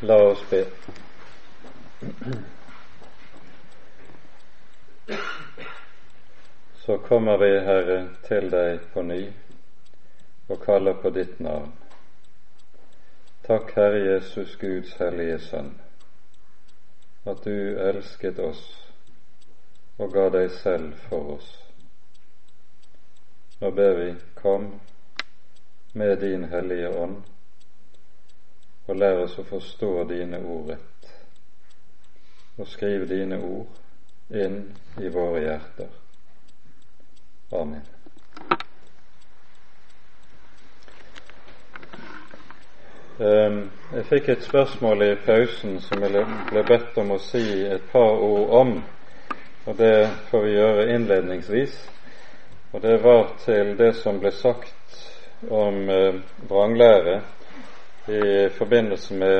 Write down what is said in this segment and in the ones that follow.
La oss be. Så kommer vi, Herre, til deg på ny og kaller på ditt navn. Takk, Herre Jesus, Guds hellige Sønn, at du elsket oss og ga deg selv for oss. Nå ber vi, kom med din Hellige Ånd og lær oss å forstå dine ord rett, og skriv dine ord inn i våre hjerter. Amen. Ehm, jeg fikk et spørsmål i pausen som jeg ble bedt om å si et par ord om. og Det får vi gjøre innledningsvis. Og Det var til det som ble sagt om eh, vranglære i forbindelse med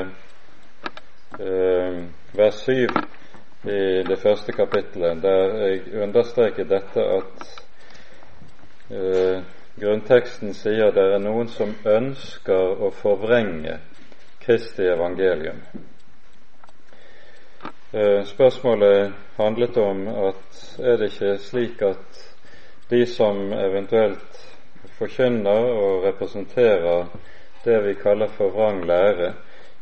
eh, vers 7 i det første kapittelet, der jeg understreker dette at eh, grunnteksten sier det er noen som ønsker å forvrenge Kristi evangelium. Eh, spørsmålet handlet om at er det ikke slik at de som eventuelt forkynner og representerer det vi kaller for vrang lære,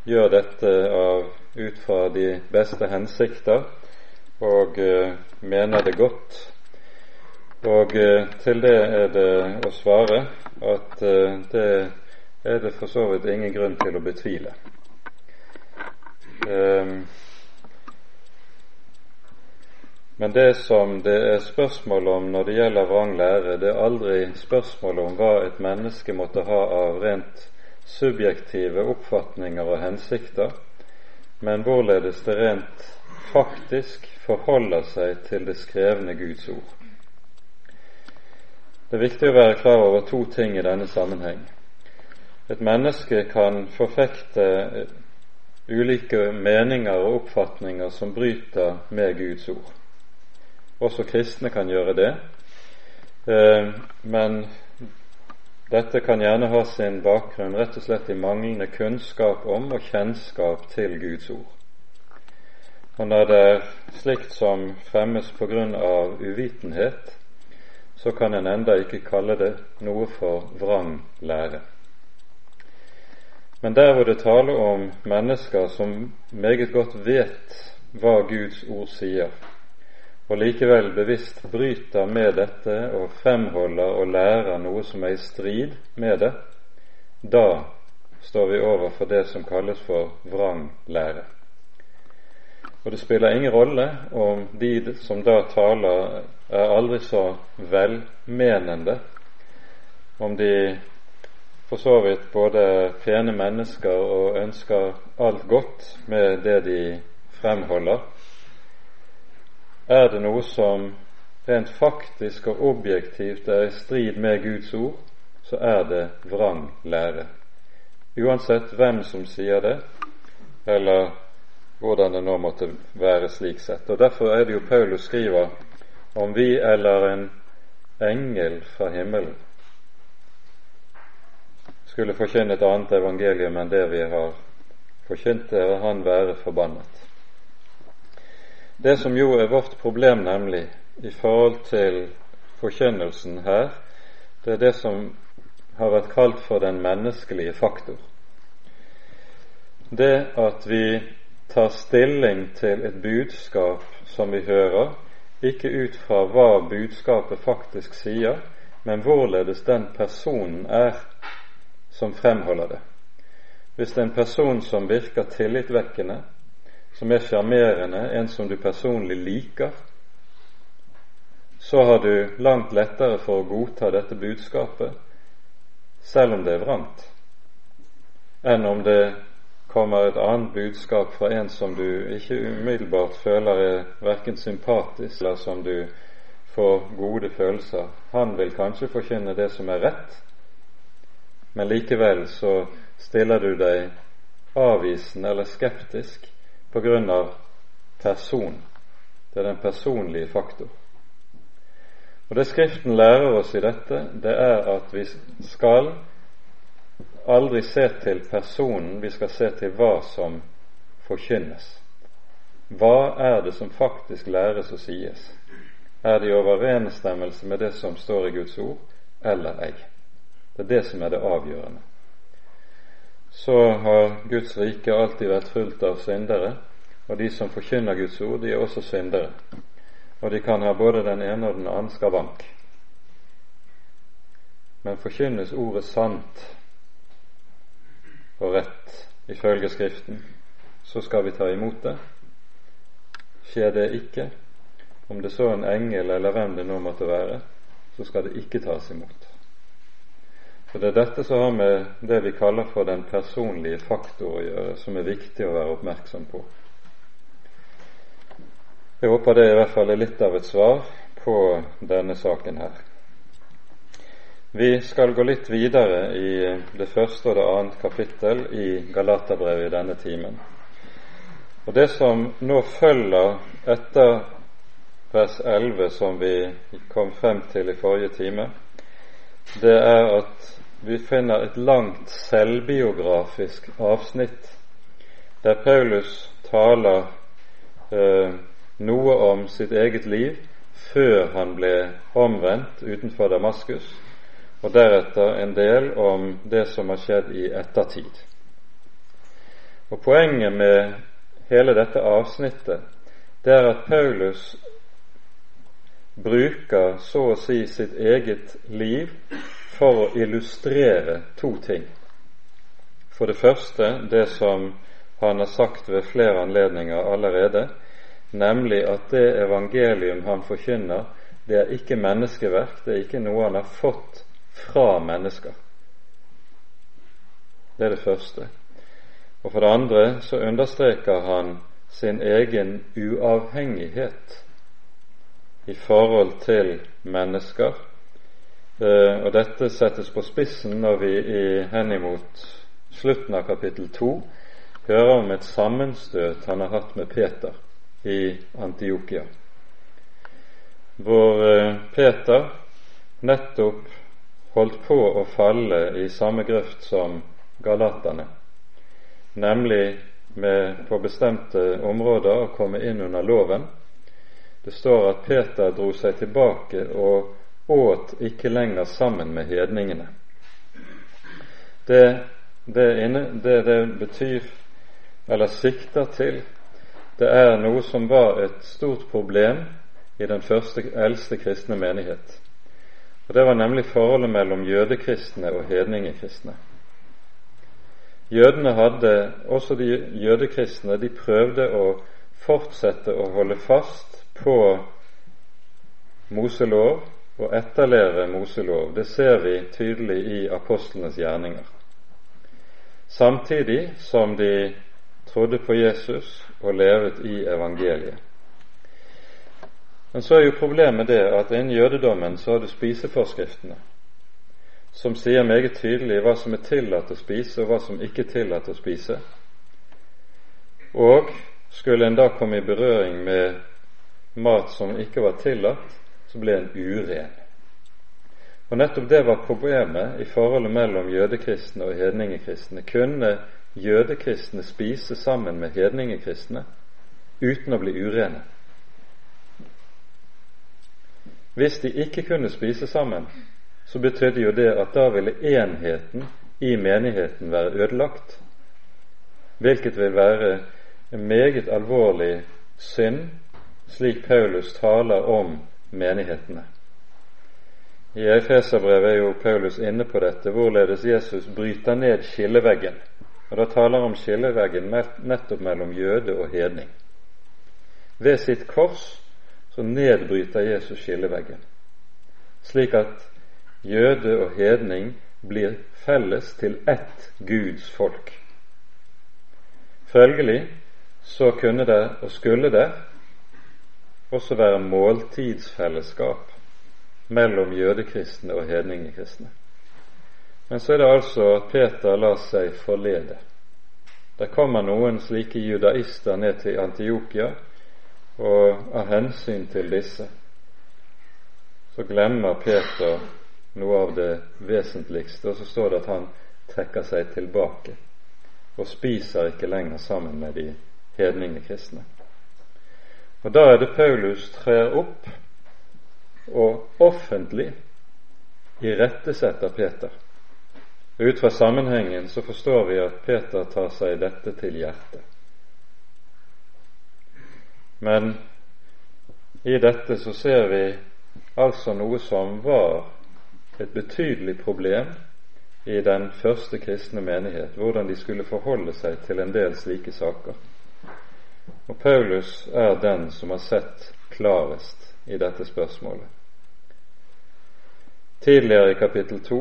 gjør dette av, ut fra de beste hensikter og uh, mener det godt. Og uh, til det er det å svare at uh, det er det for så vidt ingen grunn til å betvile. Um, men det som det er spørsmål om når det gjelder vrang lære, det er aldri spørsmål om hva et menneske måtte ha av rent subjektive oppfatninger og hensikter, men hvorledes det rent faktisk forholder seg til det skrevne Guds ord. Det er viktig å være klar over to ting i denne sammenheng. Et menneske kan forfekte ulike meninger og oppfatninger som bryter med Guds ord. Også kristne kan gjøre det, eh, men dette kan gjerne ha sin bakgrunn rett og slett i manglende kunnskap om og kjennskap til Guds ord. Og når det er slikt som fremmes på grunn av uvitenhet, så kan en enda ikke kalle det noe for vrang lære. Men der hvor det taler om mennesker som meget godt vet hva Guds ord sier, og likevel bevisst bryter med dette og fremholder og lærer noe som er i strid med det, da står vi overfor det som kalles for vrang lære. Og det spiller ingen rolle om de som da taler, er aldri så velmenende, om de for så vidt både er pene mennesker og ønsker alt godt med det de fremholder, er det noe som rent faktisk og objektivt er i strid med Guds ord, så er det vrang lære. Uansett hvem som sier det, eller hvordan det nå måtte være slik sett. Og Derfor er det jo Paulus skriver om vi eller en engel fra himmelen skulle forkynne et annet evangelium enn det vi har forkynt, er han være forbannet. Det som jo er vårt problem, nemlig i forhold til forkynnelsen her, det er det som har vært kalt for den menneskelige faktor. Det at vi tar stilling til et budskap som vi hører, ikke ut fra hva budskapet faktisk sier, men hvorledes den personen er som fremholder det. Hvis det er en person som virker tillitvekkende, som er sjarmerende, en som du personlig liker, så har du langt lettere for å godta dette budskapet, selv om det er vrangt, enn om det kommer et annet budskap fra en som du ikke umiddelbart føler er verken sympatisk eller som du får gode følelser. Han vil kanskje forkynne det som er rett, men likevel så stiller du deg avvisende eller skeptisk på grunn av person. Det er den personlige faktor. Og Det Skriften lærer oss i dette, det er at vi skal aldri se til personen, vi skal se til hva som forkynnes. Hva er det som faktisk læres og sies? Er det i overensstemmelse med det som står i Guds ord, eller ei? Det er det som er det avgjørende. Så har Guds rike alltid vært fullt av syndere, og de som forkynner Guds ord, de er også syndere. Og de kan ha både den ene og den andre skavank. Men forkynnes ordet sant og rett ifølge Skriften, så skal vi ta imot det. Skjer det ikke, om det så en engel eller hvem det nå måtte være, så skal det ikke tas imot. For Det er dette som har med det vi kaller for den personlige faktor å gjøre, som er viktig å være oppmerksom på. Jeg håper det i hvert fall er litt av et svar på denne saken her. Vi skal gå litt videre i det første og det annet kapittel i Galaterbrevet i denne timen. Og Det som nå følger etter vers 11, som vi kom frem til i forrige time, det er at vi finner et langt selvbiografisk avsnitt der Paulus taler eh, noe om sitt eget liv før han ble omvendt utenfor Damaskus, og deretter en del om det som har skjedd i ettertid. Og Poenget med hele dette avsnittet det er at Paulus bruker så å si sitt eget liv for å illustrere to ting. For det første det som han har sagt ved flere anledninger allerede, nemlig at det evangelium han forkynner, det er ikke menneskeverk, det er ikke noe han har fått fra mennesker. Det er det første. Og for det andre så understreker han sin egen uavhengighet i forhold til mennesker. Eh, og dette settes på spissen når vi i henimot slutten av kapittel to hører om et sammenstøt han har hatt med Peter i Antiokia, hvor eh, Peter nettopp holdt på å falle i samme grøft som galaterne, nemlig med på bestemte områder å komme inn under loven. Det står at Peter dro seg tilbake og åt ikke lenger sammen med hedningene. Det det, inne, det, det betyr, eller sikter til, det er noe som var et stort problem i den første eldste kristne menighet. Og Det var nemlig forholdet mellom jødekristne og hedningekristne. Jødene hadde, også de jødekristne, de prøvde å fortsette å holde fast på Moselov og etterleve Moselov. Det ser vi tydelig i apostlenes gjerninger. Samtidig som de trodde på Jesus og levet i evangeliet. Men så er jo problemet det at innen jødedommen så har du spiseforskriftene, som sier meget tydelig hva som er tillatt å spise, og hva som ikke er tillatt å spise. Og skulle en da komme i berøring med mat som ikke var tillatt, så ble en uren. Og nettopp det var problemet i forholdet mellom jødekristne og hedningekristne. Kunne jødekristne spise sammen med hedningekristne uten å bli urene? Hvis de ikke kunne spise sammen, så betydde jo det at da ville enheten i menigheten være ødelagt, hvilket vil være en meget alvorlig synd, slik Paulus taler om menighetene. I Efeserbrevet er jo Paulus inne på dette, hvorledes Jesus bryter ned skilleveggen. Og Da taler han om skilleveggen nettopp mellom jøde og hedning. Ved sitt kors så nedbryter Jesus skilleveggen, slik at jøde og hedning blir felles til ett Guds folk. Følgelig så kunne det, og skulle det, også være måltidsfellesskap mellom jødekristne og hedningekristne. Men så er det altså at Peter lar seg forlede. Det kommer noen slike judaister ned til Antiokia og av hensyn til disse så glemmer Peter noe av det vesentligste, og så står det at han trekker seg tilbake og spiser ikke lenger sammen med de hedningene kristne. Og Da er det Paulus trer opp og offentlig irettesetter Peter. Ut fra sammenhengen så forstår vi at Peter tar seg dette til hjertet. Men i dette så ser vi altså noe som var et betydelig problem i den første kristne menighet, hvordan de skulle forholde seg til en del slike saker. Og Paulus er den som har sett klarest i dette spørsmålet. Tidligere i kapittel to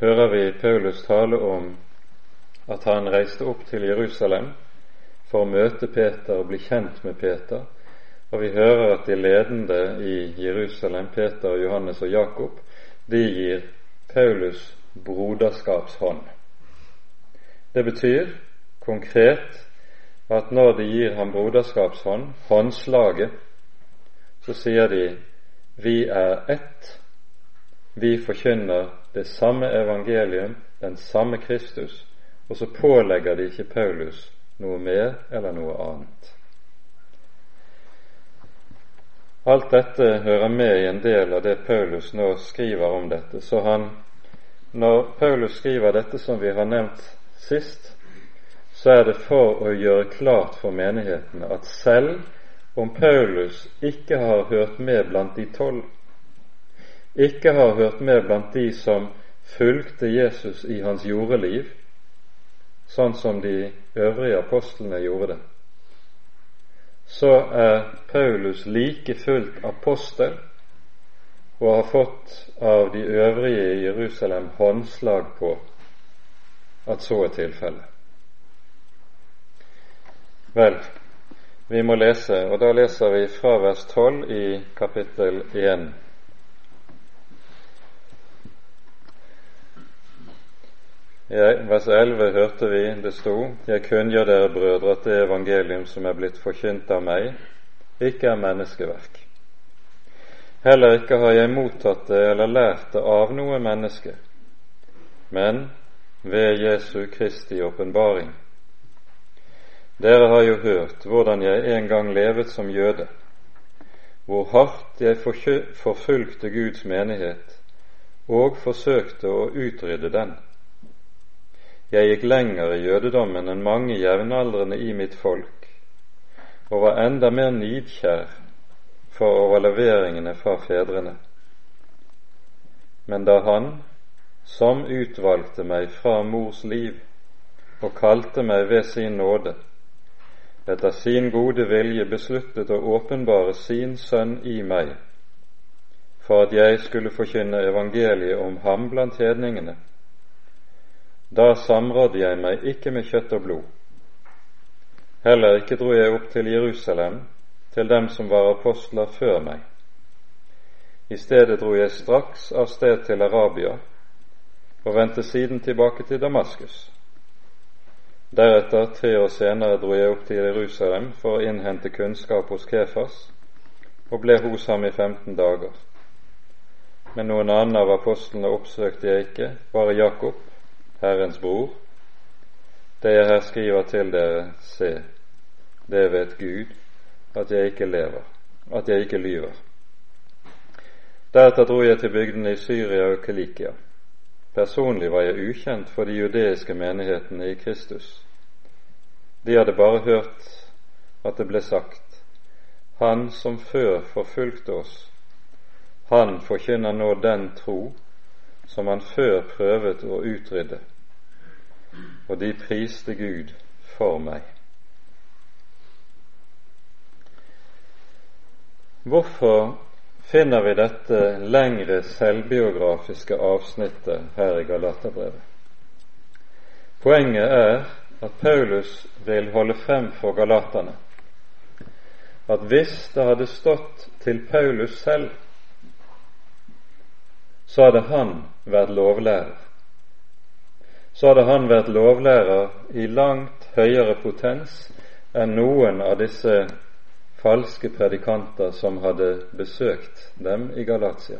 hører vi Paulus tale om at han reiste opp til Jerusalem for å møte Peter og bli kjent med Peter, og vi hører at de ledende i Jerusalem, Peter, Johannes og Jakob, de gir Paulus broderskapshånd. Det betyr konkret at når de gir ham broderskapshånd, håndslaget, så sier de vi er ett, vi forkynner det samme evangelium, den samme Kristus, og så pålegger de ikke Paulus noe mer eller noe annet. Alt dette hører med i en del av det Paulus nå skriver om dette. Så han, når Paulus skriver dette som vi har nevnt sist, så er det for å gjøre klart for menighetene at selv om Paulus ikke har hørt med blant de tolv, ikke har hørt med blant de som fulgte Jesus i hans jordeliv, sånn som de øvrige apostlene gjorde det, så er Paulus like fullt apostel og har fått av de øvrige i Jerusalem håndslag på at så er tilfellet. Vel, vi må lese, og da leser vi fra vers 12 i kapittel 1 I vers 11 hørte vi det sto:" Jeg kunngjør dere brødre at det evangelium som er blitt forkynt av meg, ikke er menneskeverk. Heller ikke har jeg mottatt det eller lært det av noe menneske, men ved Jesu Kristi åpenbaring. Dere har jo hørt hvordan jeg en gang levet som jøde, hvor hardt jeg forfulgte Guds menighet og forsøkte å utrydde den jeg gikk lenger i jødedommen enn mange jevnaldrende i mitt folk, og var enda mer nidkjær for overleveringene fra fedrene. Men da Han, som utvalgte meg fra mors liv og kalte meg ved sin nåde, etter sin gode vilje besluttet å åpenbare sin sønn i meg, for at jeg skulle forkynne evangeliet om ham blant hedningene, da samrådde jeg meg ikke med kjøtt og blod. Heller ikke dro jeg opp til Jerusalem, til dem som var apostler før meg. I stedet dro jeg straks av sted til Arabia og vendte siden tilbake til Damaskus. Deretter, tre år senere, dro jeg opp til Jerusalem for å innhente kunnskap hos Kefas, og ble hos ham i 15 dager. Men noen annen av apostlene oppsøkte jeg ikke, bare Jakob, Herrens bror, det jeg her skriver til dere, se, det vet Gud, at jeg ikke lever, at jeg ikke lyver. Deretter dro jeg til bygdene i Syria og Kelikia. Personlig var jeg ukjent for de judeiske menighetene i Kristus. De hadde bare hørt at det ble sagt, Han som før forfulgte oss, han forkynner nå den tro som han før prøvet å utrydde, og de priste Gud for meg. Hvorfor finner vi dette lengre selvbiografiske avsnittet her i Galaterbrevet? Poenget er at Paulus vil holde frem for galaterne at hvis det hadde stått til Paulus selv så hadde han vært lovlærer. Så hadde han vært lovlærer i langt høyere potens enn noen av disse falske predikanter som hadde besøkt dem i Galatia.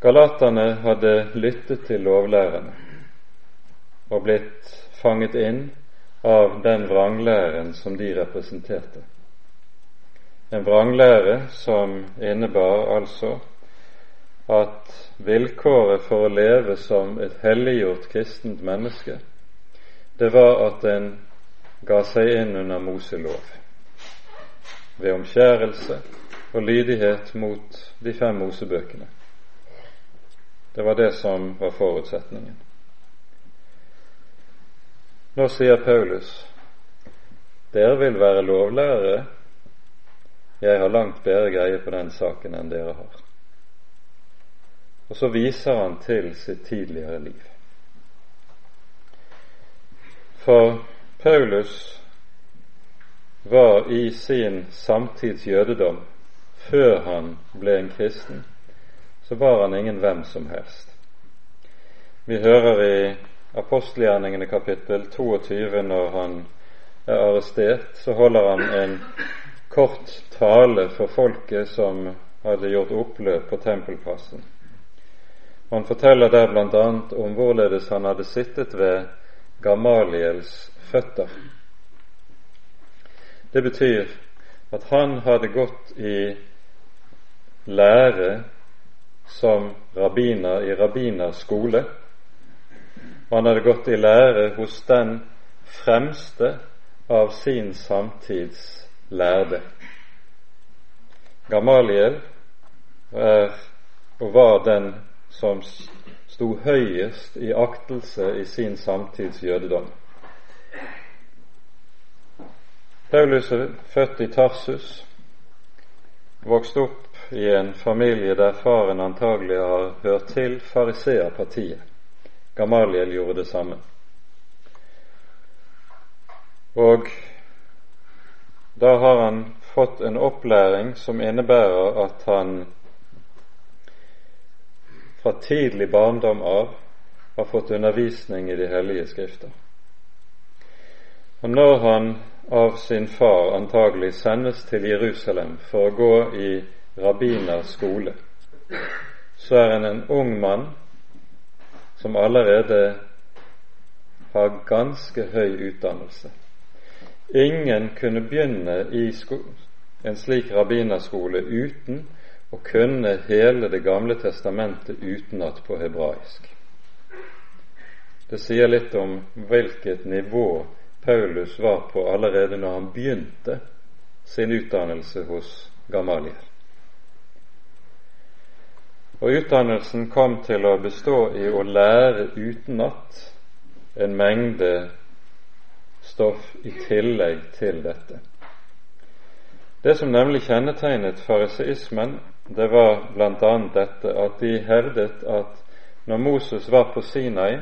Galaterne hadde lyttet til lovlærerne og blitt fanget inn av den vranglæren som de representerte. En vranglære som innebar altså at vilkåret for å leve som et helliggjort kristent menneske, det var at en ga seg inn under Moselov ved omskjærelse og lydighet mot de fem Mosebøkene. Det var det som var forutsetningen. Nå sier Paulus dere vil være lovlærere. Jeg har langt bedre greie på den saken enn dere har. Og så viser han til sitt tidligere liv. For Paulus var i sin samtids jødedom, før han ble en kristen, så var han ingen hvem som helst. Vi hører i apostelgjerningene kapittel 22 når han er arrestert, så holder han en kort tale for folket som hadde gjort oppløp på tempelplassen. Han forteller der bl.a. om hvorledes han hadde sittet ved Gamaliels føtter. Det betyr at han hadde gått i lære som rabbiner i rabbiners skole. Og han hadde gått i lære hos den fremste av sin samtids lærde. Gamaliel er og var den som sto høyest i aktelse i sin samtids jødedom. Paulus er født i Tarsus, vokste opp i en familie der faren antagelig har hørt til fariseerpartiet. Gamaliel gjorde det samme. Og da har han fått en opplæring som innebærer at han fra tidlig barndom av har fått undervisning i De hellige skrifter. Og når han av sin far antagelig sendes til Jerusalem for å gå i rabbiners skole, så er han en ung mann som allerede har ganske høy utdannelse. Ingen kunne begynne i en slik rabbinerskole uten å kunne hele Det gamle testamentet utenat på hebraisk. Det sier litt om hvilket nivå Paulus var på allerede når han begynte sin utdannelse hos Gamaliel. Og utdannelsen kom til å bestå i å lære utenat en mengde stoff i tillegg til dette. Det som nemlig kjennetegnet fariseismen, det var bl.a. dette at de hevdet at når Moses var på Sinai,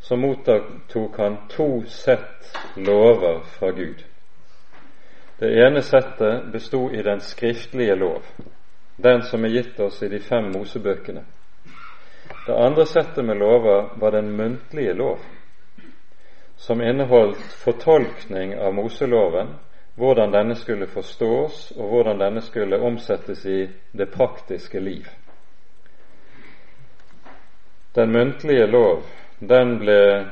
så mottok han to sett lover fra Gud. Det ene settet bestod i den skriftlige lov, den som er gitt oss i de fem Mosebøkene. Det andre settet med lover var den muntlige lov, som inneholdt fortolkning av Moseloven, hvordan denne skulle forstås, og hvordan denne skulle omsettes i det praktiske liv. Den muntlige lov den ble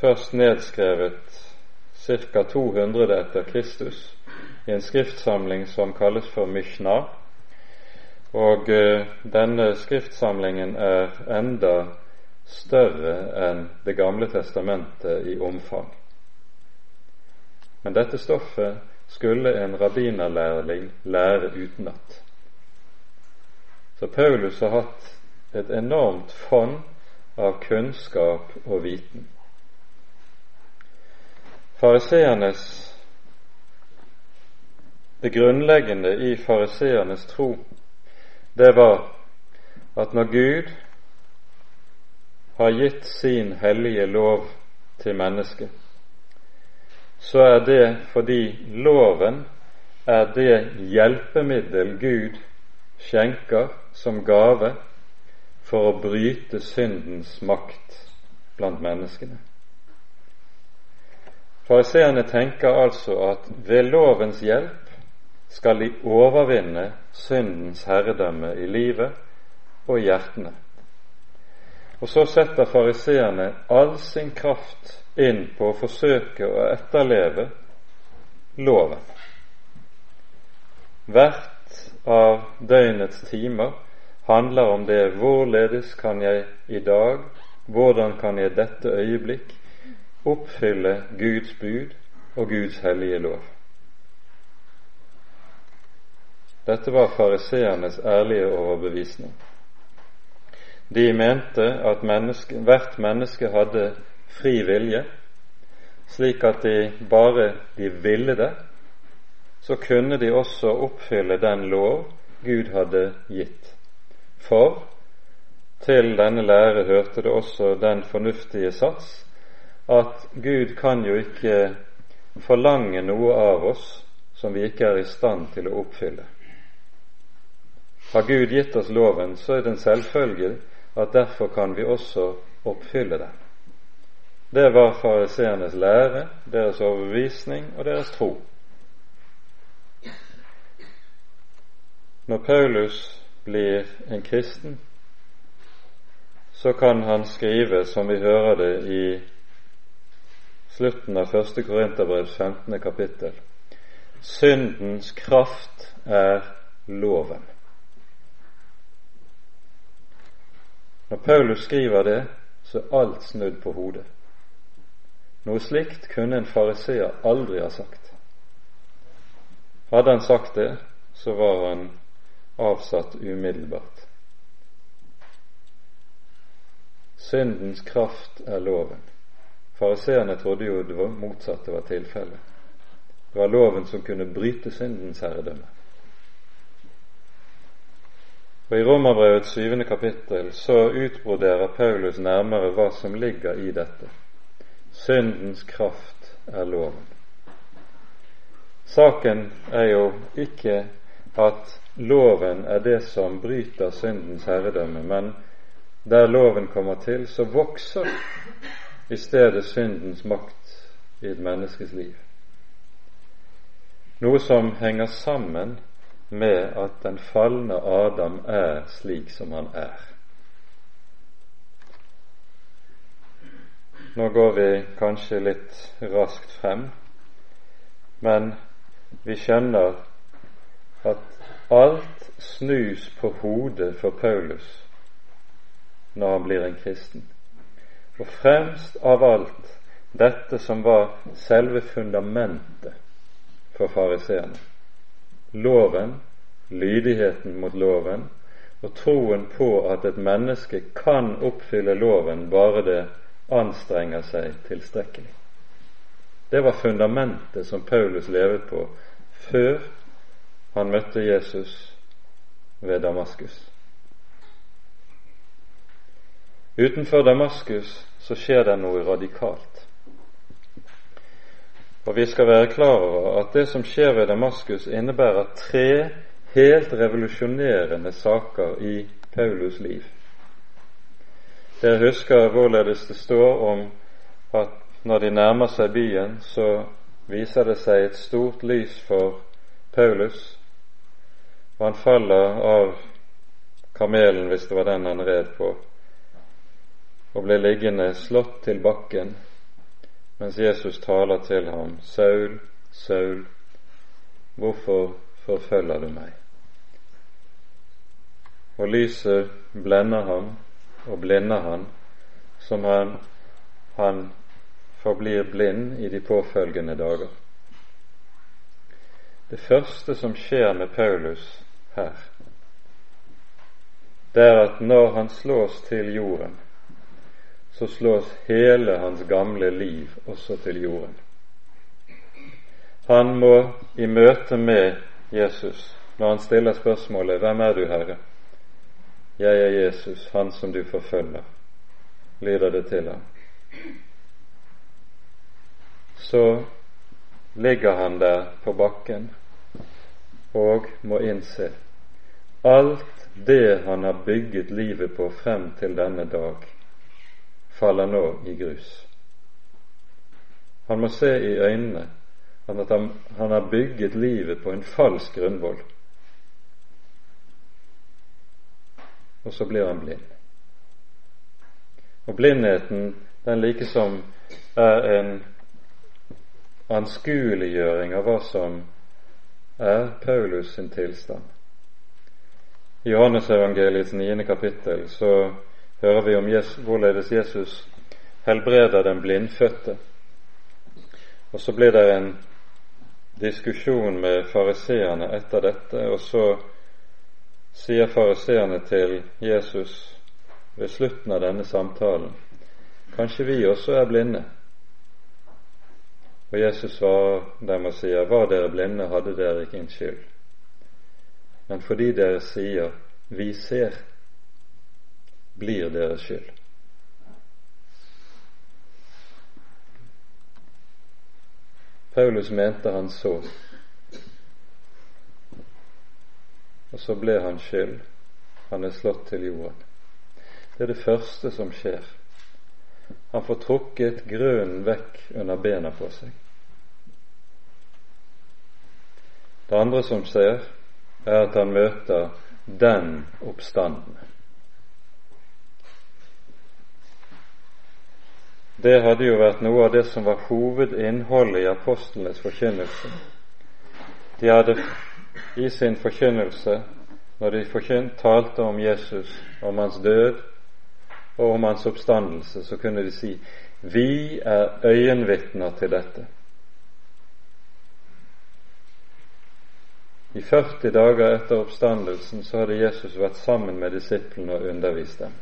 først nedskrevet ca. 200 etter Kristus i en skriftsamling som kalles for Mishnah, og eh, denne skriftsamlingen er enda større enn Det gamle testamentet i omfang. Men dette stoffet skulle en rabbinerlærling lære utenat. Så Paulus har hatt et enormt fond av kunnskap og viten. Fariseernes Det grunnleggende i fariseernes tro det var at når Gud har gitt sin hellige lov til mennesket, så er det fordi loven er det hjelpemiddel Gud skjenker som gave for å bryte syndens makt blant menneskene. Fariseerne tenker altså at ved lovens hjelp skal de overvinne syndens herredømme i livet og i hjertene. Og så setter fariseerne all sin kraft inn på å forsøke å etterleve loven. Hvert av døgnets timer handler om det hvorledes kan jeg i dag, hvordan kan jeg dette øyeblikk oppfylle Guds bud og Guds hellige lov. Dette var fariseernes ærlige overbevisning. De mente at menneske, hvert menneske hadde fri vilje, slik at de bare de ville det, så kunne de også oppfylle den lov Gud hadde gitt. For til denne lære hørte det også den fornuftige sats at Gud kan jo ikke forlange noe av oss som vi ikke er i stand til å oppfylle. Har Gud gitt oss loven, så er det en selvfølge at derfor kan vi også oppfylle den. Det var fariseernes lære, deres overbevisning og deres tro. Når Paulus blir en kristen, så kan han skrive, som vi hører det i slutten av 1. Korinterbrevs 15. kapittel, syndens kraft er loven. Når Paulus skriver det, så er alt snudd på hodet. Noe slikt kunne en fariseer aldri ha sagt. Hadde han sagt det, så var han avsatt umiddelbart. Syndens kraft er loven. Fariseerne trodde jo det motsatte var tilfellet. Det var loven som kunne bryte syndens herredømme. Og I Romerbrevets syvende kapittel så utbroderer Paulus nærmere hva som ligger i dette. Syndens kraft er loven. Saken er jo ikke at loven er det som bryter syndens herredømme, men der loven kommer til, så vokser i stedet syndens makt i et menneskes liv. Noe som henger sammen med at den falne Adam er slik som han er. Nå går vi kanskje litt raskt frem, men vi skjønner at alt snus på hodet for Paulus når han blir en kristen. Og fremst av alt dette som var selve fundamentet for fariseerne loven, lydigheten mot loven, og troen på at et menneske kan oppfylle loven bare det anstrenger seg tilstrekkelig. Det var fundamentet som Paulus levet på før han møtte Jesus ved Damaskus. Utenfor Damaskus så skjer det noe radikalt. Og vi skal være klar over at det som skjer ved Damaskus, innebærer tre helt revolusjonerende saker i Paulus liv. Dere husker hvorledes det står om at når de nærmer seg byen, så viser det seg et stort lys for Paulus, og han faller av kamelen, hvis det var den han red på, og blir liggende slått til bakken mens Jesus taler til ham, Saul, Saul, hvorfor forfølger du meg? Og lyset blender ham og blinder han, som han, han forblir blind i de påfølgende dager. Det første som skjer med Paulus her, det er at når han slås til jorden, så slås hele hans gamle liv også til jorden. Han må i møte med Jesus, når han stiller spørsmålet 'Hvem er du, Herre?' 'Jeg er Jesus, han som du forfølger', lyder det til ham. Så ligger han der på bakken og må innse alt det han har bygget livet på frem til denne dag, faller nå i grus. Han må se i øynene at han, han har bygget livet på en falsk grunnvoll. Og så blir han blind. Og blindheten, den likesom er en anskueliggjøring av hva som er Paulus sin tilstand. I Johannesevangeliets niende kapittel så hører vi om Jesus, hvorledes Jesus helbreder den blindfødte. Og så blir det en diskusjon med fariseerne etter dette, og så sier fariseerne til Jesus ved slutten av denne samtalen Kanskje vi også er blinde? Og Jesus svarer dem og sier, Var dere blinde, hadde dere ikke en skyld. Men fordi dere sier, Vi ser, blir deres skyld. Paulus mente han så, og så ble han skyld. Han er slått til jorden. Det er det første som skjer. Han får trukket grunnen vekk under bena på seg. Det andre som skjer, er at han møter den oppstanden. Det hadde jo vært noe av det som var hovedinnholdet i apostlenes forkynnelse. De hadde i sin forkynnelse, når de talte om Jesus, om hans død og om hans oppstandelse, så kunne de si vi er øyenvitner til dette. I 40 dager etter oppstandelsen så hadde Jesus vært sammen med disiplene og undervist dem.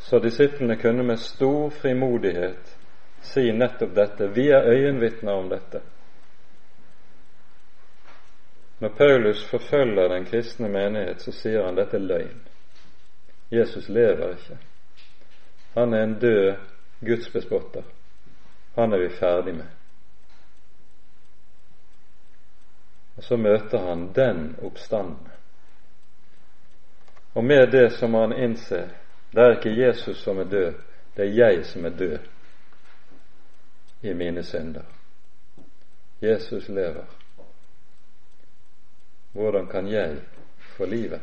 Så disiplene kunne med stor frimodighet si nettopp dette. Vi er øyenvitner om dette. Når Paulus forfølger den kristne menighet, så sier han dette er løgn. Jesus lever ikke. Han er en død gudsbespotter. Han er vi ferdig med. Og så møter han den oppstanden. Og med det så må han innse det er ikke Jesus som er død, det er jeg som er død i mine synder. Jesus lever. Hvordan kan jeg få livet?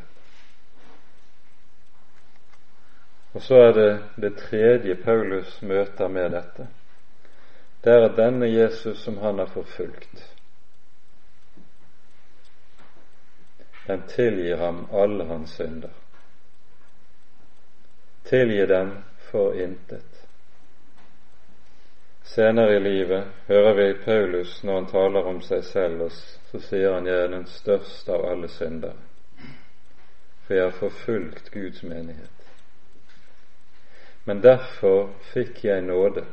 Og så er det det tredje Paulus møter med dette. Det er at denne Jesus som han har forfulgt, den tilgir ham alle hans synder tilgi dem for intet. Senere i livet hører vi Paulus når han taler om seg selv, og så sier han jeg er den største av alle syndere, for jeg har forfulgt Guds menighet. Men derfor fikk jeg nåde,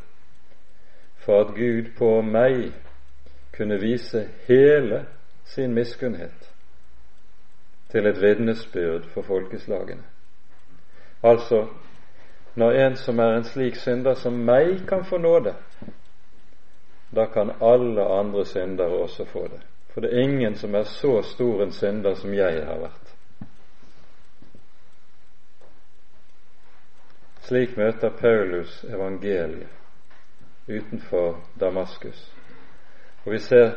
for at Gud på meg kunne vise hele sin miskunnhet til et vitnesbyrd for folkeslagene. Altså når en som er en slik synder som meg, kan få nåde, da kan alle andre syndere også få det. For det er ingen som er så stor en synder som jeg har vært. Slik møter Paulus evangeliet utenfor Damaskus. Og vi ser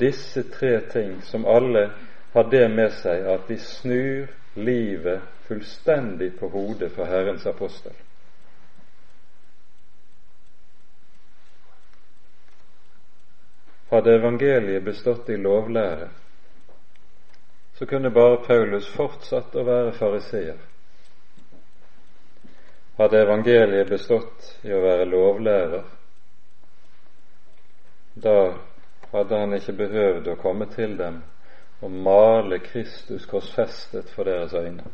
disse tre ting som alle har det med seg at de snur livet fullstendig på hodet for Herrens apostel. Hadde evangeliet bestått i lovlære, så kunne bare Paulus fortsatt å være fariseer. Hadde evangeliet bestått i å være lovlærer, da hadde han ikke behøvd å komme til dem og male Kristus korsfestet for deres øyne.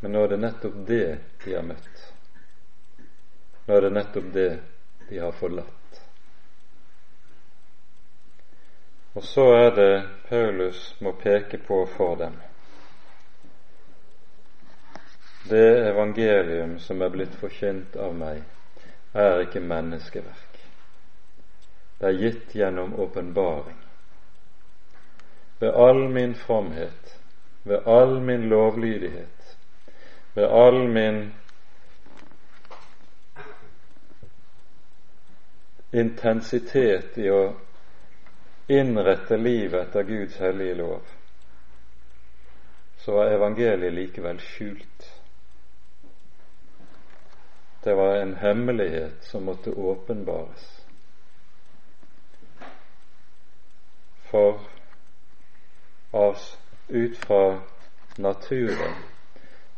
Men nå er det nettopp det de har møtt. Nå er det nettopp det de har forlatt. Og så er det Paulus må peke på for dem. Det evangelium som er blitt forkynt av meg, er ikke menneskeverk. Det er gitt gjennom åpenbaring. Ved all min fromhet, ved all min lovlydighet, ved all min intensitet i å innrette livet etter Guds hellige lov, så var evangeliet likevel skjult. Det var en hemmelighet som måtte åpenbares. For av, ut fra naturen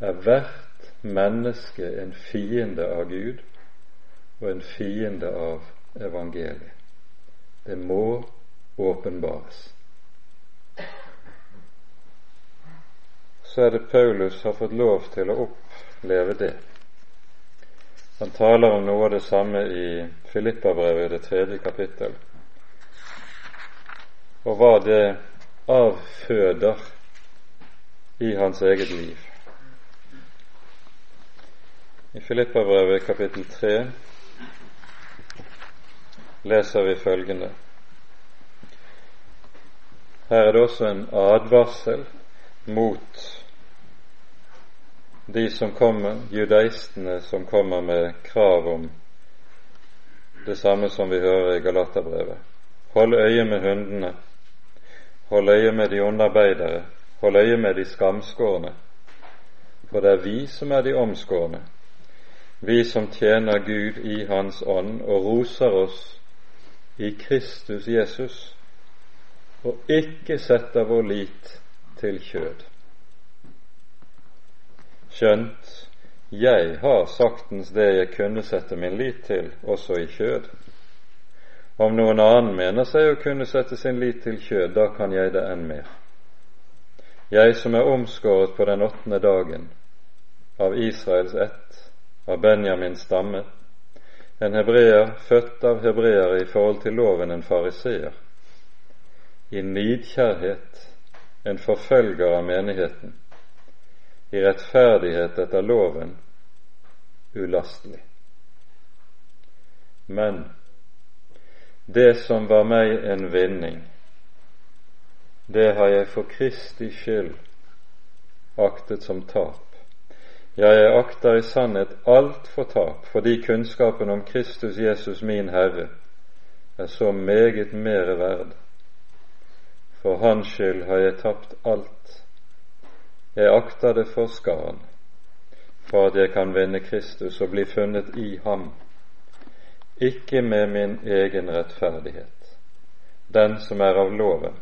er hvert menneske en fiende av Gud og en fiende av evangeliet. Det må åpenbares. Så er det Paulus har fått lov til å oppleve det. Han taler om noe av det samme i Filippabrevet, det tredje kapittel, og hva det avføder i hans eget liv. I Filippabrevet kapittel 3 leser vi følgende. Her er det også en advarsel mot de som kommer, judaistene som kommer med krav om det samme som vi hører i Galaterbrevet. Hold øye med hundene, hold øye med de underarbeidere, hold øye med de skamskårne, for det er vi som er de omskårne, vi som tjener Gud i Hans ånd og roser oss i Kristus Jesus, og ikke setter vår lit til kjød. Skjønt jeg har saktens det jeg kunne sette min lit til, også i kjød. Om noen annen mener seg å kunne sette sin lit til kjød, da kan jeg det enn mer. Jeg som er omskåret på den åttende dagen, av Israels ett, av Benjamins stamme, en hebreer født av hebreere i forhold til loven, en fariseer, i nidkjærhet en forfølger av menigheten, i rettferdighet etter loven ulastelig. Men det som var meg en vinning, det har jeg for Kristi skyld aktet som tap. Ja, jeg akter i sannhet alt for tap, fordi kunnskapen om Kristus Jesus min Herre er så meget mere verd. For Hans skyld har jeg tapt alt. Jeg akter det for skaren, for at jeg kan vinne Kristus og bli funnet i ham, ikke med min egen rettferdighet, den som er av loven,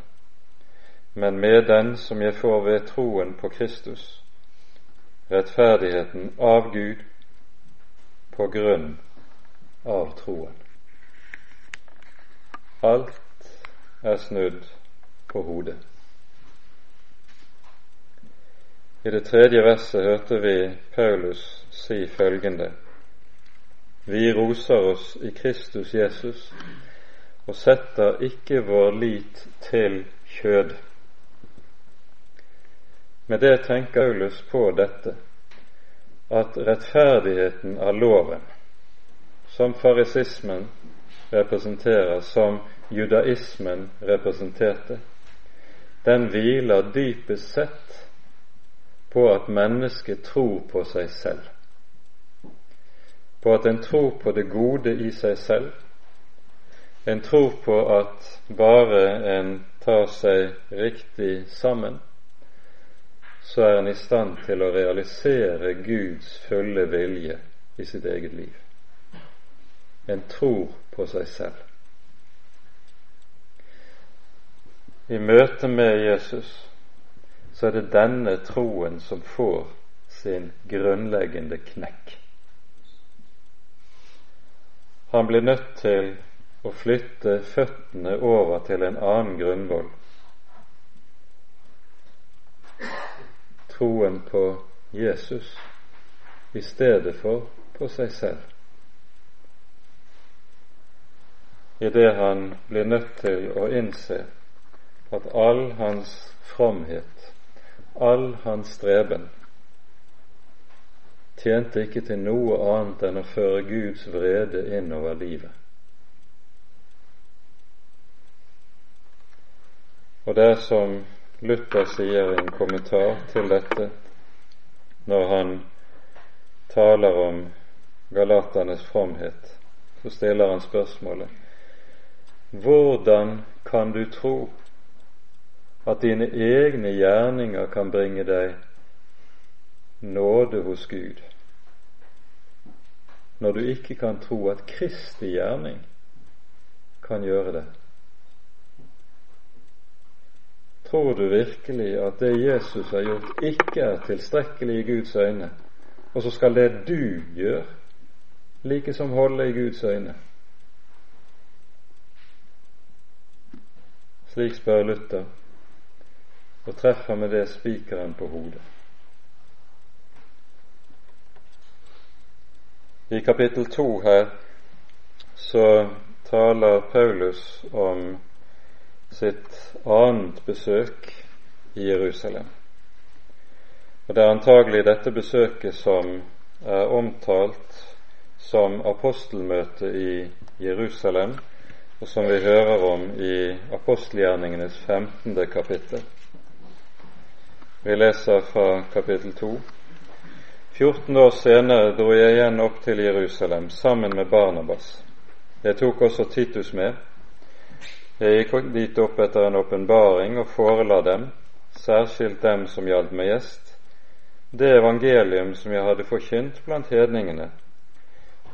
men med den som jeg får ved troen på Kristus, rettferdigheten av Gud på grunn av troen. Alt er snudd på hodet. I det tredje verset hørte vi Paulus si følgende Vi roser oss i Kristus Jesus og setter ikke vår lit til kjød. Med det tenker Paulus på dette at rettferdigheten av loven, som farisismen representerer, som judaismen representerte, den hviler dypest sett på at mennesket tror på seg selv, på at en tror på det gode i seg selv, en tror på at bare en tar seg riktig sammen, så er han i stand til å realisere Guds fulle vilje i sitt eget liv. En tror på seg selv. I møte med Jesus så er det denne troen som får sin grunnleggende knekk. Han blir nødt til å flytte føttene over til en annen grunnvoll. Troen på Jesus i stedet for på seg selv. Idet han blir nødt til å innse at all hans fromhet all hans streben tjente ikke til noe annet enn å føre Guds vrede innover livet. Og det er som Luther sier i en kommentar til dette, når han taler om galaternes fromhet, så stiller han spørsmålet Hvordan kan du tro at dine egne gjerninger kan bringe deg nåde hos Gud, når du ikke kan tro at Kristi gjerning kan gjøre det? Tror du virkelig at det Jesus har gjort, ikke er tilstrekkelig i Guds øyne, og så skal det du gjør, like som holde i Guds øyne? Slik spør Luther, og treffer med det spikeren på hodet. I kapittel to her så taler Paulus om sitt annet besøk i Jerusalem. Og Det er antagelig dette besøket som er omtalt som apostelmøte i Jerusalem, og som vi hører om i apostelgjerningenes 15. kapittel. Vi leser fra kapittel 2. 14 år senere dro jeg igjen opp til Jerusalem sammen med Barnabas. Jeg tok også Titus med. Jeg gikk dit opp etter en åpenbaring og forela dem, særskilt dem som hjalp meg gjest, det evangelium som jeg hadde forkynt blant hedningene,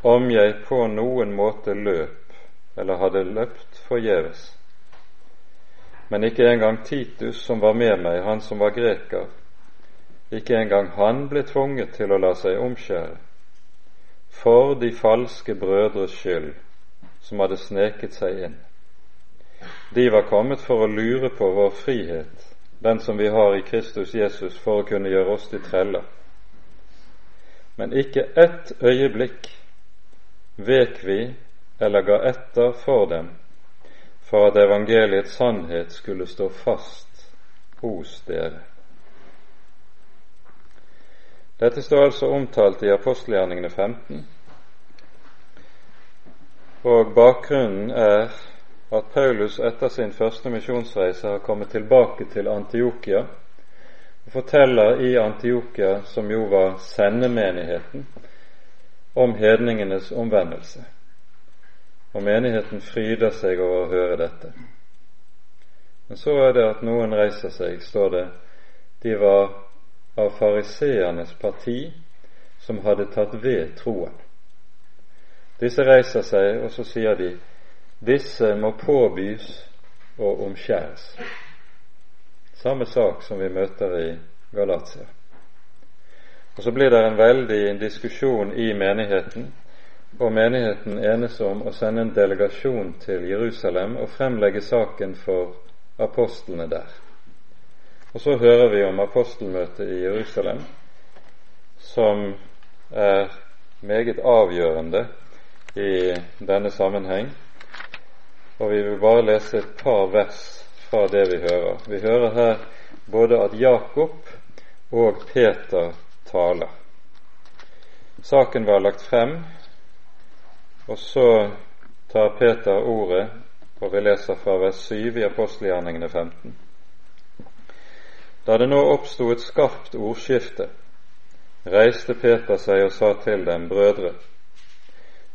om jeg på noen måte løp eller hadde løpt forgjeves. Men ikke engang Titus, som var med meg, han som var greker, ikke engang han ble tvunget til å la seg omskjære, for de falske brødres skyld som hadde sneket seg inn. De var kommet for å lure på vår frihet, den som vi har i Kristus Jesus, for å kunne gjøre oss til treller. Men ikke ett øyeblikk vek vi eller ga etter for dem for at evangeliets sannhet skulle stå fast hos dere. Dette står altså omtalt i apostelgjerningene 15, og bakgrunnen er at Paulus etter sin første misjonsreise har kommet tilbake til Antiokia og forteller i Antiokia, som jo var sendemenigheten, om hedningenes omvendelse og menigheten fryder seg over å høre dette. Men så er det at noen reiser seg, står det, de var av fariseernes parti som hadde tatt ved troen. Disse reiser seg, og så sier de disse må påbys og omskjæres. Samme sak som vi møter i Galatia. Og Så blir det en veldig diskusjon i menigheten og menigheten enes om å sende en delegasjon til Jerusalem og fremlegge saken for apostlene der. Og så hører vi om apostelmøtet i Jerusalem, som er meget avgjørende i denne sammenheng. Og vi vil bare lese et par vers fra det vi hører. Vi hører her både at Jakob og Peter taler. Saken var lagt frem og så tar Peter ordet, og vi leser fra vers 7 i apostelgjerningene 15. Da det nå oppsto et skarpt ordskifte, reiste Peter seg og sa til dem, brødre,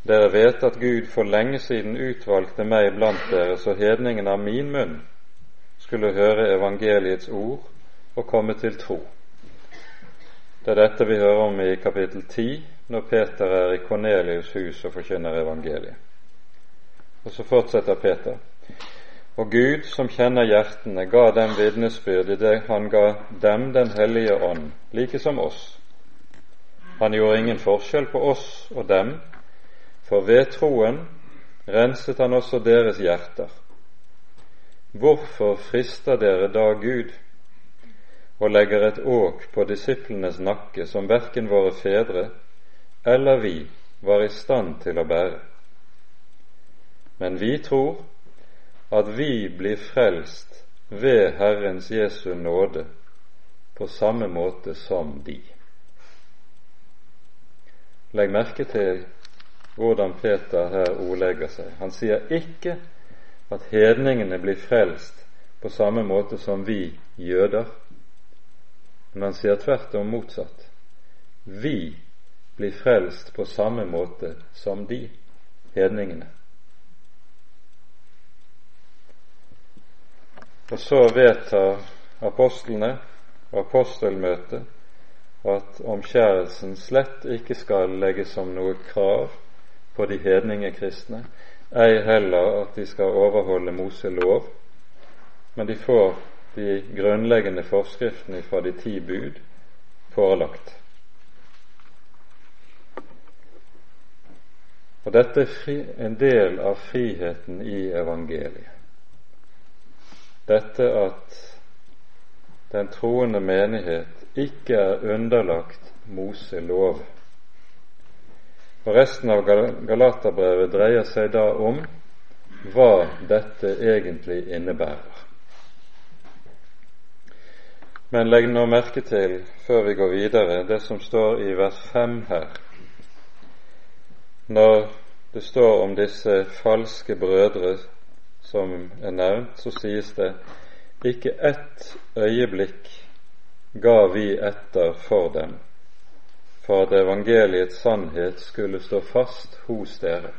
dere vet at Gud for lenge siden utvalgte meg blant dere så hedningen av min munn skulle høre evangeliets ord og komme til tro. Det er dette vi hører om i kapittel 10 når Peter er i Kornelius' hus og forkynner evangeliet. Og så fortsetter Peter. Og Gud, som kjenner hjertene, ga dem vitnesbyrd i det han ga dem Den hellige ånd, like som oss. Han gjorde ingen forskjell på oss og dem, for ved troen renset han også deres hjerter. Hvorfor frister dere da Gud og legger et åk på disiplenes nakke som verken våre fedre eller vi var i stand til å bære. Men vi tror at vi blir frelst ved Herrens Jesu nåde på samme måte som de. Legg merke til hvordan Peter her ordlegger seg. Han sier ikke at hedningene blir frelst på samme måte som vi jøder, men han sier tvert om motsatt. Vi blir frelst på samme måte som de hedningene. Og så vedtar apostlene og apostelmøtet at omskjærelsen slett ikke skal legges som noe krav på de hedninge kristne, ei heller at de skal overholde Mose lov, men de får de grunnleggende forskriftene fra de ti bud forelagt. Og dette er en del av friheten i evangeliet. Dette at den troende menighet ikke er underlagt Mose lov. Og Resten av Galaterbrevet dreier seg da om hva dette egentlig innebærer. Men legg nå merke til, før vi går videre, det som står i vers 5 her når det står om disse falske brødre som er nevnt, så sies det ikke ett øyeblikk ga vi etter for dem, for at evangeliets sannhet skulle stå fast hos dere.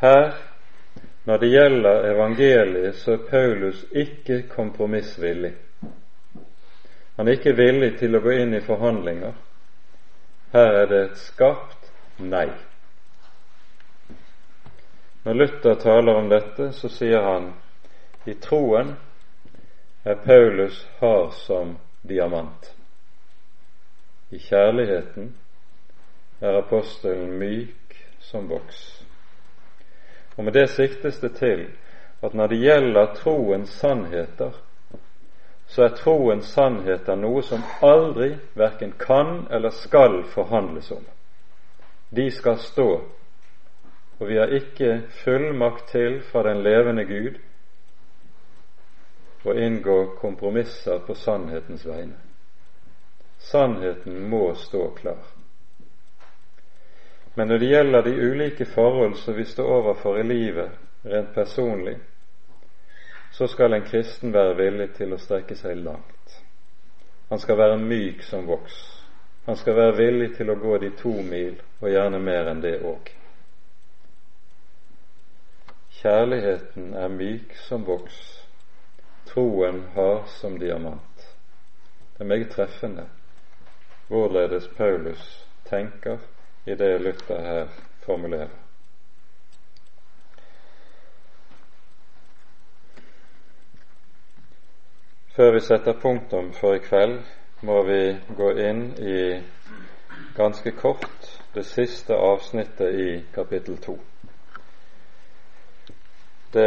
Her, når det gjelder evangeliet, så er Paulus ikke kompromissvillig. Han er ikke villig til å gå inn i forhandlinger her er det et skarpt nei. Når Luther taler om dette, så sier han i troen er Paulus hard som diamant. I kjærligheten er apostelen myk som voks. Og med det siktes det til at når det gjelder troens sannheter, så er troens sannheter noe som aldri verken kan eller skal forhandles om. De skal stå, og vi har ikke fullmakt til fra den levende Gud å inngå kompromisser på sannhetens vegne. Sannheten må stå klar. Men når det gjelder de ulike forhold som vi står overfor i livet rent personlig, så skal en kristen være villig til å strekke seg langt. Han skal være myk som voks. Han skal være villig til å gå de to mil, og gjerne mer enn det òg. Kjærligheten er myk som voks, troen hard som diamant. Det er meget treffende hvorledes Paulus tenker i det Luther her formulerer. Før vi setter punktum for i kveld, må vi gå inn i ganske kort det siste avsnittet i kapittel to. Det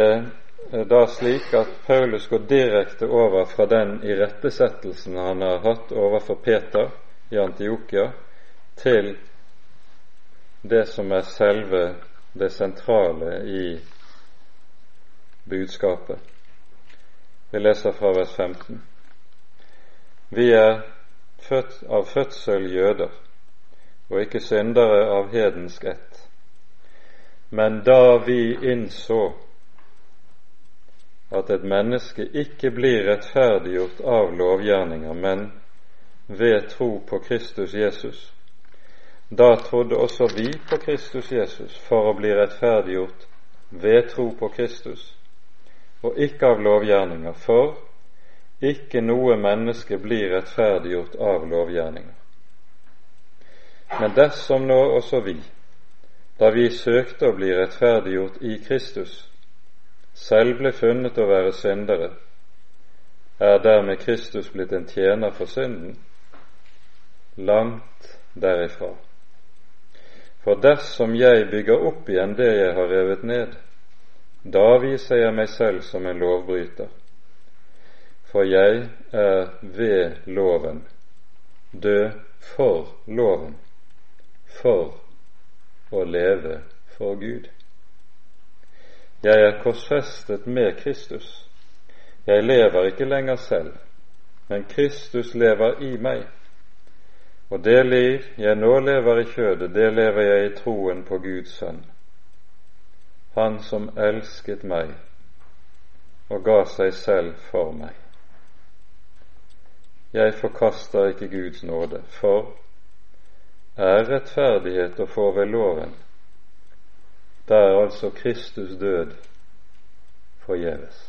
er da slik at Paulus går direkte over fra den irettesettelsen han har hatt overfor Peter i Antiokia, til det som er selve det sentrale i budskapet. Vi leser fra vers 15. Vi er født av fødsel jøder, og ikke syndere av hedensk ett. Men da vi innså at et menneske ikke blir rettferdiggjort av lovgjerninger, men ved tro på Kristus Jesus, da trodde også vi på Kristus Jesus for å bli rettferdiggjort ved tro på Kristus og ikke av lovgjerninger, for ikke noe menneske blir rettferdiggjort av lovgjerninger. Men dersom nå også vi, da vi søkte å bli rettferdiggjort i Kristus, selv ble funnet å være syndere, er dermed Kristus blitt en tjener for synden? Langt derifra. For dersom jeg bygger opp igjen det jeg har revet ned, da viser jeg meg selv som en lovbryter, for jeg er ved loven, død for loven, for å leve for Gud. Jeg er korsfestet med Kristus. Jeg lever ikke lenger selv, men Kristus lever i meg. Og det liv jeg nå lever i kjødet, det lever jeg i troen på Guds sønn han som elsket meg og ga seg selv for meg. Jeg forkaster ikke Guds nåde, for er rettferdighet å få ved loven, da er altså Kristus død forgjeves.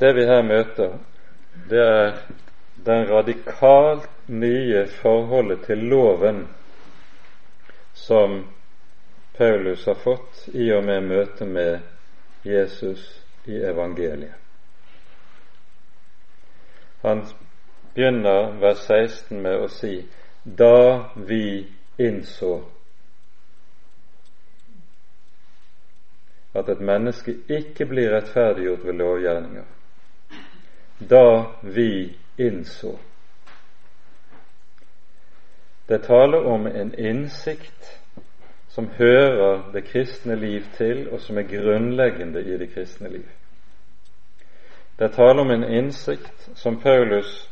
Det vi her møter, det er den radikalt nye forholdet til loven som Paulus har fått i og med møtet med Jesus i evangeliet. Han begynner vers 16 med å si da vi innså at et menneske ikke blir rettferdiggjort ved lovgjerninger. Da vi innså. Det taler om en innsikt som hører det kristne liv til, og som er grunnleggende i det kristne liv. Det taler om en innsikt som Paulus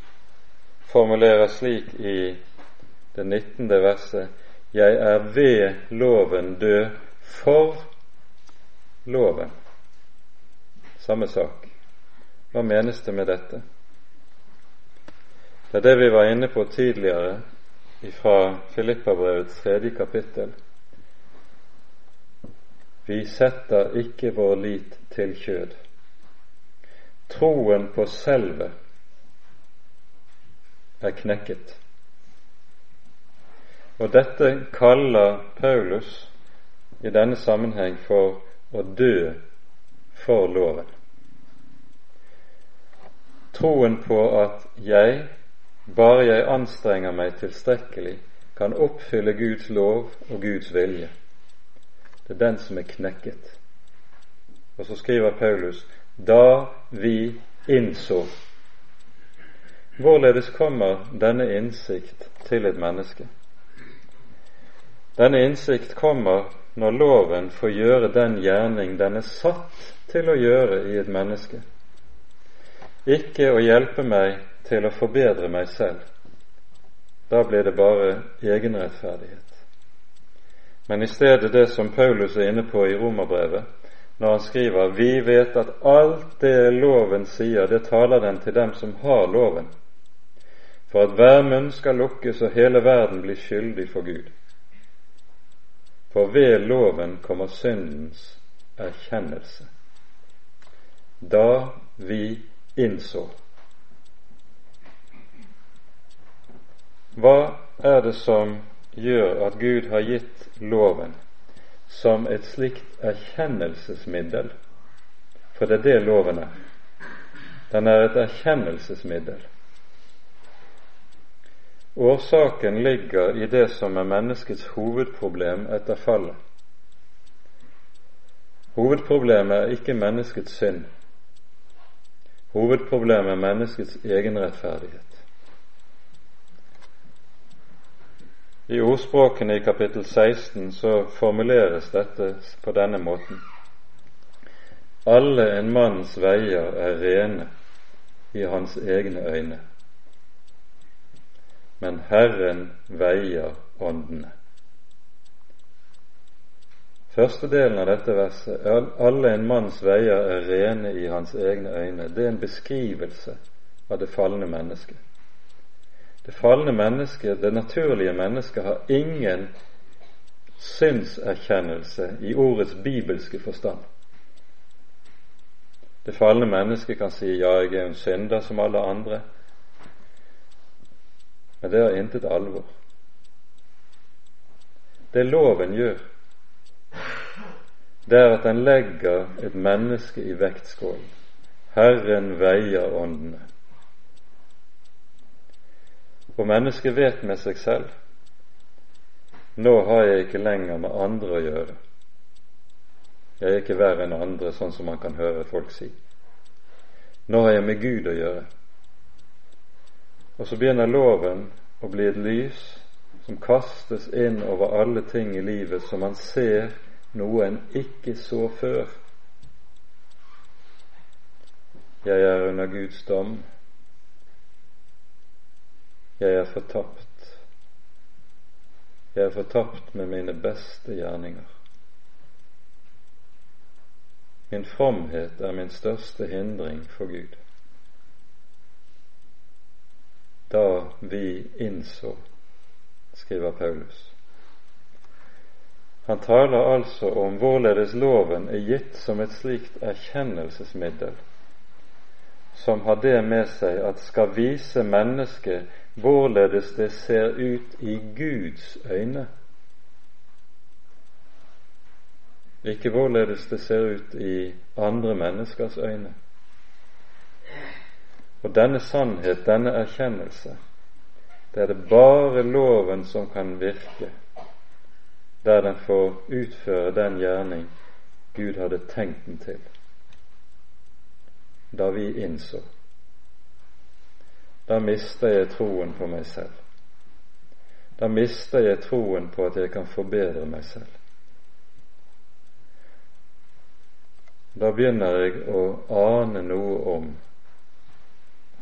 formulerer slik i det 19. verset Jeg er ved loven død for loven. Samme sak. Hva menes det med dette? Det er det vi var inne på tidligere fra Filippabrevets tredje kapittel. Vi setter ikke vår lit til kjød. Troen på selve er knekket. Og dette kaller Paulus i denne sammenheng for å dø for loven. Troen på at jeg, bare jeg anstrenger meg tilstrekkelig, kan oppfylle Guds lov og Guds vilje det er den som er knekket. Og så skriver Paulus da vi innså. Hvorledes kommer denne innsikt til et menneske? Denne innsikt kommer når loven får gjøre den gjerning den er satt til å gjøre i et menneske. Ikke å hjelpe meg til å forbedre meg selv. Da blir det bare egenrettferdighet men i stedet det som Paulus er inne på i Romerbrevet, når han skriver vi vet at alt det loven sier, det taler den til dem som har loven, for at hver munn skal lukkes og hele verden blir skyldig for Gud. For ved loven kommer syndens erkjennelse. Da vi innså Hva er det som gjør at Gud har gitt loven som et slikt erkjennelsesmiddel, for det er det loven er. Den er et erkjennelsesmiddel. Årsaken ligger i det som er menneskets hovedproblem etter fallet. Hovedproblemet er ikke menneskets synd. Hovedproblemet er menneskets egenrettferdighet. I ordspråkene i kapittel 16 så formuleres dette på denne måten. Alle en manns veier er rene i hans egne øyne, men Herren veier åndene. Første delen av dette verset, alle en manns veier er rene i hans egne øyne, det er en beskrivelse av det falne mennesket. Det falne mennesket, det naturlige mennesket, har ingen synserkjennelse i ordets bibelske forstand. Det falne mennesket kan si 'ja, jeg er en synder som alle andre', men det har intet alvor. Det loven gjør, det er at den legger et menneske i vektskålen. Herren veier åndene. For mennesket vet med seg selv nå har jeg ikke lenger med andre å gjøre. Jeg er ikke verre enn andre, sånn som man kan høre folk si. Nå har jeg med Gud å gjøre. Og så begynner loven å bli et lys som kastes inn over alle ting i livet som man ser noe en ikke så før. Jeg er under Guds dom, jeg er fortapt. Jeg er fortapt med mine beste gjerninger. Min fromhet er min største hindring for Gud. Da vi innså, skriver Paulus. Han taler altså om hvorledes loven er gitt som et slikt erkjennelsesmiddel, som har det med seg at skal vise mennesket hvorledes det ser ut i Guds øyne. Ikke hvorledes det ser ut i andre menneskers øyne. Og denne sannhet, denne erkjennelse, det er det bare loven som kan virke, der den får utføre den gjerning Gud hadde tenkt den til, da vi innså. Da mister jeg troen på meg selv. Da mister jeg troen på at jeg kan forbedre meg selv. Da begynner jeg å ane noe om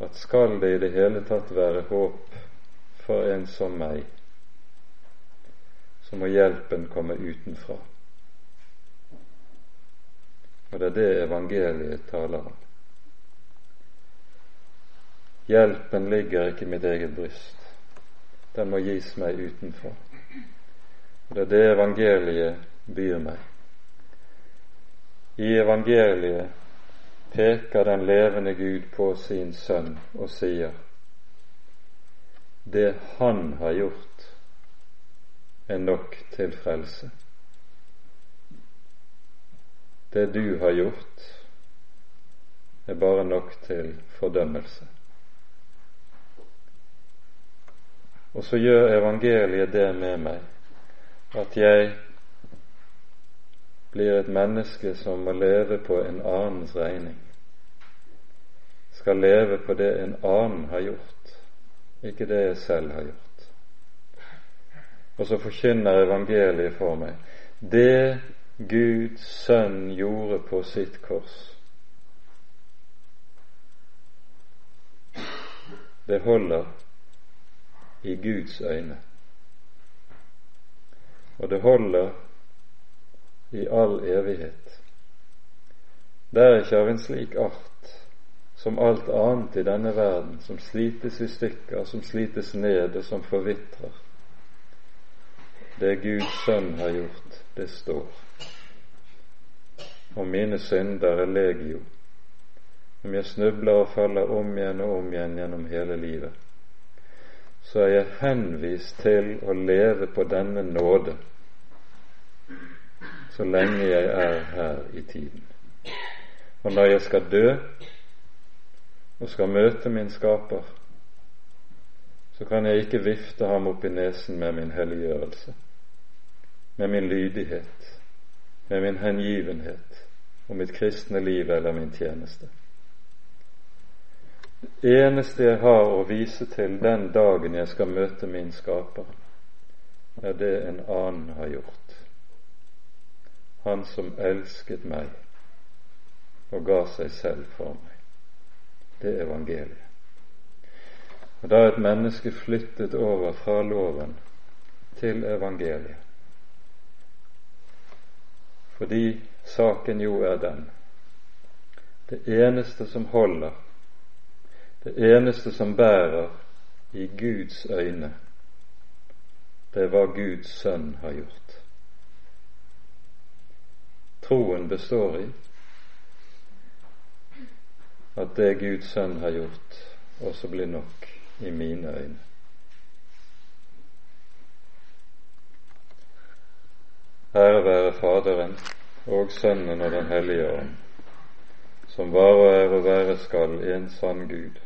at skal det i det hele tatt være håp for en som meg, så må hjelpen komme utenfra. Og det er det evangeliet taler om. Hjelpen ligger ikke i mitt eget bryst. Den må gis meg utenfor. Det er det evangeliet byr meg. I evangeliet peker den levende Gud på sin sønn og sier det Han har gjort, er nok til frelse. Det du har gjort, er bare nok til fordømmelse. Og så gjør evangeliet det med meg at jeg blir et menneske som må leve på en annens regning skal leve på det en annen har gjort, ikke det jeg selv har gjort. Og så forkynner evangeliet for meg det Guds sønn gjorde på sitt kors. Det holder i Guds øyne. Og det holder i all evighet. Det er ikke av en slik art som alt annet i denne verden, som slites i stykker, som slites ned, og som forvitrer. Det Guds sønn har gjort, det står. Og mine synder er legio. Om jeg snubler og faller om igjen og om igjen gjennom hele livet, så er jeg henvist til å leve på denne nåde så lenge jeg er her i tiden. Og når jeg skal dø, og skal møte min skaper, så kan jeg ikke vifte ham opp i nesen med min helliggjørelse, med min lydighet, med min hengivenhet og mitt kristne liv eller min tjeneste. Eneste jeg har å vise til den dagen jeg skal møte min skaper, er det en annen har gjort. Han som elsket meg og ga seg selv for meg det er evangeliet. Og Da er et menneske flyttet over fra loven til evangeliet. Fordi saken jo er den det eneste som holder, det eneste som bærer i Guds øyne, det er hva Guds sønn har gjort. Troen består i at det Guds sønn har gjort, også blir nok i mine øyne. Ære være Faderen og Sønnen og Den hellige ånd, som var og er og være skal en sann Gud,